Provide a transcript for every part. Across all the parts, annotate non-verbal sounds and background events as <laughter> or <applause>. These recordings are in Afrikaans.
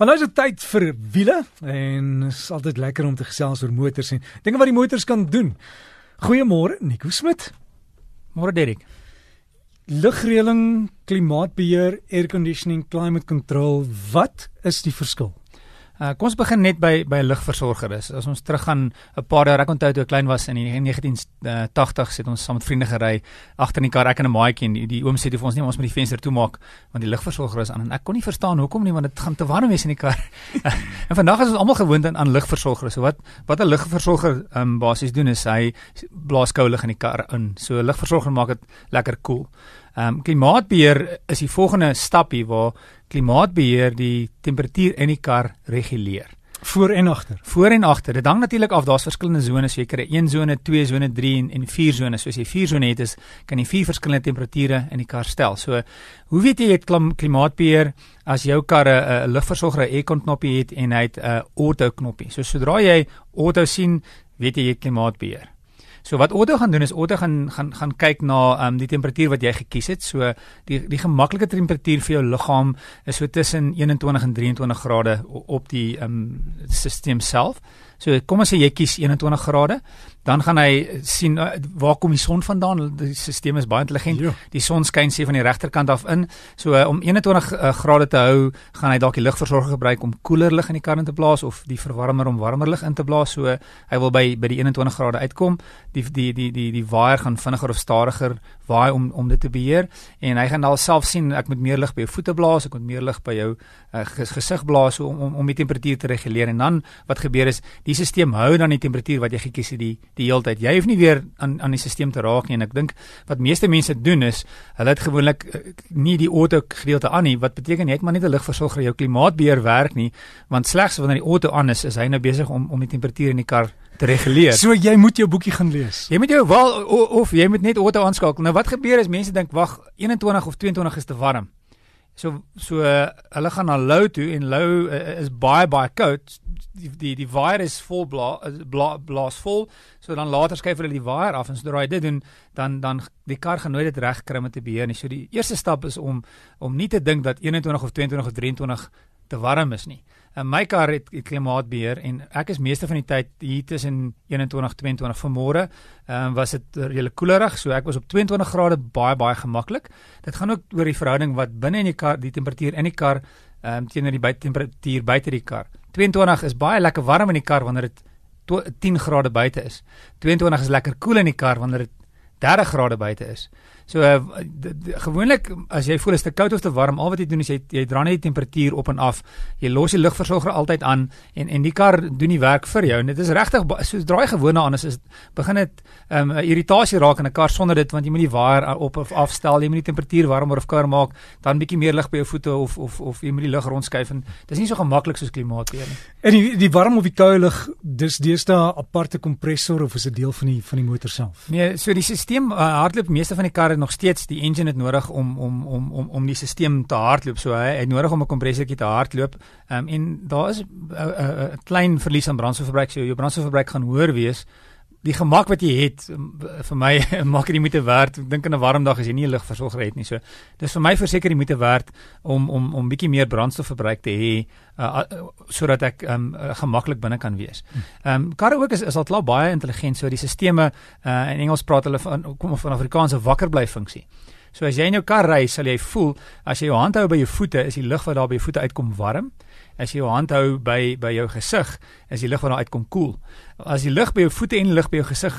Maar nou is dit tyd vir wiele en is altyd lekker om te gesels oor motors en dinge wat die motors kan doen. Goeiemôre Nico Smit. Môre Derek. Lugreëling, klimaatbeheer, air conditioning, climate control, wat is die verskil? Uh, kom ons begin net by by 'n lugversorger is. As ons teruggaan 'n paar jaar, ek onthou toe ek klein was in die 1980s het ons saam met vriende gery agter in die kar ek en 'n maatjie en die, die oom sê toe vir ons nie ons moet die venster toemaak want die lugversorger is aan en ek kon nie verstaan hoekom nie want dit gaan te warm wees in die kar. <laughs> en vandag is ons almal gewoond aan, aan lugversorgers. So wat wat 'n lugversorger um, basies doen is hy blaas koue lug in die kar in. So 'n lugversorger maak dit lekker koel. Cool. Ehm um, klimaatbeheer is die volgende stapie waar klimaatbeheer die temperatuur in die kar reguleer. Voor en agter. Voor en agter. Dit hang natuurlik af, daar's verskillende zones, jy kry 1 sone, 2 sone, 3 en en 4 sone. So as jy 4 sone het, is kan jy vier verskillende temperature in die kar stel. So hoe weet jy jy het klimaatbeheer as jou kar 'n lugversorger 'n aircon knoppie het en hy het 'n auto knoppie. So sodra jy auto sien, weet jy jy het klimaatbeheer. So wat Otto gaan doen is Otto gaan gaan gaan kyk na ehm um, die temperatuur wat jy gekies het. So die die gemaklike temperatuur vir jou liggaam is so tussen 21 en 23 grade op die ehm um, stelsel self. So kom ons sê jy kies 21 grade, dan gaan hy sien uh, waar kom die son vandaan. Die stelsel is baie intelligent. Jo. Die son skyn sê van die regterkant af in. So uh, om 21 uh, grade te hou, gaan hy dalk die lugversorger gebruik om koeler lug in die kar in te blaas of die verwarmer om warmer lug in te blaas. So hy wil by by die 21 grade uitkom. Die die die die die waier gaan vinniger of stadiger waai om om dit te beheer. En hy gaan alself sien ek moet meer lug by jou voete blaas, ek moet meer lug by jou uh, gesig blaas om om om die temperatuur te reguleer. En dan wat gebeur is die stelsel hou dan die temperatuur wat jy gekies het die die hele tyd. Jy hoef nie weer aan aan die stelsel te raak nie. En ek dink wat meeste mense doen is hulle het gewoonlik uh, nie die auto gedeelte aan nie wat beteken jy het maar net 'n lugversorger jou klimaatbeheer werk nie. Want slegs wanneer die auto aan is is hy nou besig om om die temperatuur in die kar te reguleer. So jy moet jou boekie gaan lees. Jy moet jou wel of, of jy moet net auto aanskakel. Nou wat gebeur is mense dink wag 21 of 22 is te warm. So so uh, hulle gaan na low toe en low uh, is baie baie koud die die die wire is vol blaas bla, blaas vol so dan later skuif hulle die wire af en sodra jy dit doen dan dan die kar gaan nooit dit reg kry om te beheer nie so die eerste stap is om om nie te dink dat 21 of 22 of 23 te warm is nie. En my kar het, het klimaatbeheer en ek is meeste van die tyd hier tussen 21 22 vanmôre. Ehm um, was dit redelik koelerig, so ek was op 22 grade baie baie gemaklik. Dit gaan ook oor die verhouding wat binne in die kar die temperatuur in die kar ehm um, teenoor die buitetemperatuur buite die kar. 22 is baie lekker warm in die kar wanneer dit 10 grade buite is. 22 is lekker koel in die kar wanneer dit 30 grade buite is. So uh, gewoonlik as jy voel is te koud of te warm, al wat jy doen is jy jy dra net die temperatuur op en af. Jy los die lugversorger altyd aan en en die kar doen die werk vir jou. En dit is regtig so draai gewoonlik aan as is begin dit 'n um, irritasie raak in 'n kar sonder dit want jy moet die waier op of afstel, jy moet die temperatuur warmer of kouer maak, dan bietjie meer lug by jou voete of of of jy moet die lug rondskuif en dis nie so gemaklik soos klimaatbeheer nie. En die die warm of die koue lug, dis deesdae aparte kompressor of is dit deel van die van die motor self? Nee, so die stelsel uh, hardloop meeste van die karre nog steeds die engine het nodig om om om om om die stelsel te hardloop. So hy het nodig om 'n kompressortjie te hardloop. Ehm um, en daar is 'n klein verlies aan brandstofverbruik. So jou brandstofverbruik gaan hoër wees die gemak wat jy het vir my <laughs> maak dit moeite werd. Ek dink in 'n warm dag as jy nie 'n lugversorger het nie. So dis vir my verseker die moeite werd om om om bietjie meer brandstofverbruik te hê uh, uh, sodat ek um, uh, gemaklik binne kan wees. Ehm um, karre ook is is al klaar baie intelligent. So die stelsels uh, in Engels praat hulle van kom van Afrikaanse wakker bly funksie. So as jy in jou kar ry, sal jy voel as jy jou hand hou by jou voete, is die lug wat daar by jou voete uitkom warm as jy jou hand hou by by jou gesig, is die lug wat daar uitkom koel. As die lug by jou voete en die lug by jou gesig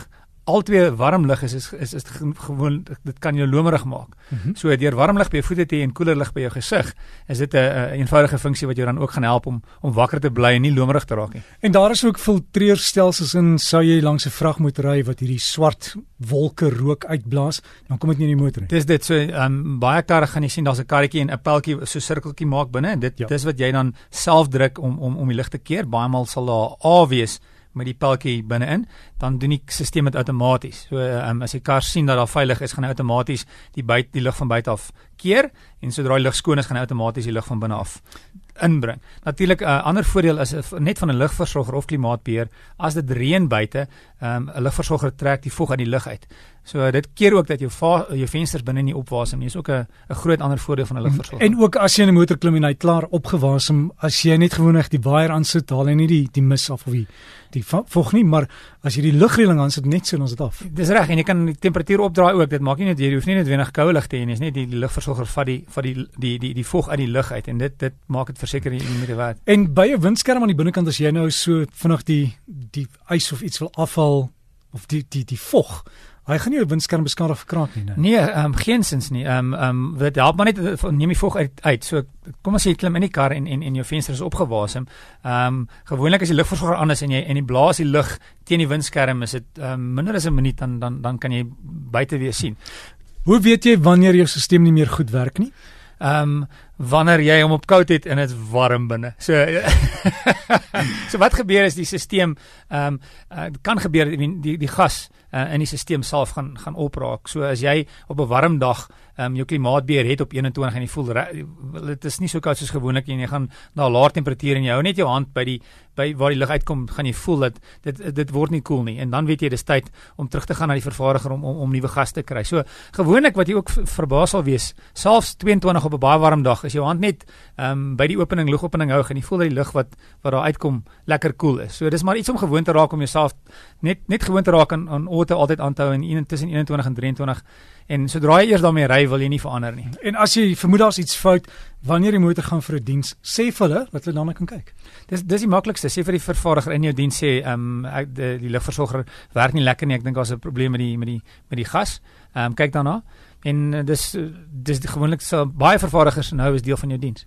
altwee warm lig is is is, is gewoon dit kan jou lomerig maak. Mm -hmm. So deur warm lig by jou voete te hê en koeler lig by jou gesig, is dit 'n een, eenvoudige funksie wat jou dan ook gaan help om om wakker te bly en nie lomerig te raak nie. En daar is ook filtreerstelsels in sou jy langs 'n vragmotor ry wat hierdie swart wolke rook uitblaas, dan kom dit nie in die motor nie. Dis dit so um, baie karre gaan jy sien daar's 'n karretjie en 'n peltjie so sirkeltjie maak binne en dit ja. dis wat jy dan self druk om om om die lig te keer. Baie maal sal daar A wees met die peltjie binne-in, dan doen die stelsel dit outomaties. So um, as die kar sien dat daar veilig is, gaan hy outomaties die buite die lug van buite af keer en sodra die lug skoon is, gaan hy outomaties die lug van binne af inbring. Natuurlik 'n uh, ander voordeel is uh, net van 'n lugversorger of klimaatbeheer, as dit reën buite, um, 'n lugversorger trek die vog uit die lug uit. So dit keer ook dat jou jou vensters binne nie opwasem nie. Dis ook 'n 'n groot ander voordeel van 'n lugversorger. En ook as jy in 'n motor klim en hy klaar opgewasem, as jy net gewoonlik die waier aansit, haal hy nie die die mis af of die die vog nie, maar as jy die lugreëling aansit net so is dit af. Dis reg en jy kan die temperatuur opdraai ook. Dit maak nie net jy hoef nie noodwendig koue lug te hê nie. Dis net die, die lugversorger vat die vat die die die die vog uit die lug uit en dit dit maak dit verseker jy moet weet. En by 'n windskerm aan die binnekant as jy nou so vinnig die die ys of iets wil afhaal of die die die vog Hy gaan nie 'n windskerm beskadig verkraak nie, nee. Nee, ehm um, geensins nie. Ehm um, ehm um, dit help maar net eh, neem die vog uit uit. So kom as jy klim in die kar en en en jou venster is opgewasem. Ehm um, gewoonlik as die lugversorger aan is en jy en die blaas die lug teen die windskerm is dit ehm um, minder as 'n minuut dan dan dan kan jy buite weer sien. Hoe weet jy wanneer jou stelsel nie meer goed werk nie? Ehm um, wanneer jy hom op koud het en dit warm binne. So <laughs> So wat gebeur is die stelsel ehm um, uh, kan gebeur die die, die gas uh, in die stelsel self gaan gaan opraak. So as jy op 'n warm dag um, jou klimaatbeheer het op 21 en jy voel dit is nie so koud soos gewoonlik en jy gaan na 'n laer temperatuur en jy hou net jou hand by die by waar die lug uitkom, gaan jy voel dat dit dit word nie koel cool nie en dan weet jy dis tyd om terug te gaan na die vervaardiger om om, om nuwe gas te kry. So gewoonlik wat jy ook verbaas sal wees, selfs 22 op 'n baie warm dag, as jou hand net um, by die opening lugopening hou en jy voel dat die lug wat wat daar uitkom lekker koel cool is. So dis maar iets om gewoon te raak om jouself net net gewoon te raak aan aan auto altyd aan te hou in, in tussen 21 en 23 en sodra jy eers daarmee ry wil jy nie verander nie. En as jy vermoed daar's iets fout wanneer die motor gaan vir 'n diens, sê vir hulle dat hulle daarna kan kyk. Dis dis die maklikste. Sê vir die vervaardiger in jou diens sê ehm um, die, die lugversorger werk nie lekker nie. Ek dink daar's 'n probleem met die met die met die gas. Ehm um, kyk daarna. En uh, dis dis gewoonlik so baie vervaardigers nou is deel van jou diens.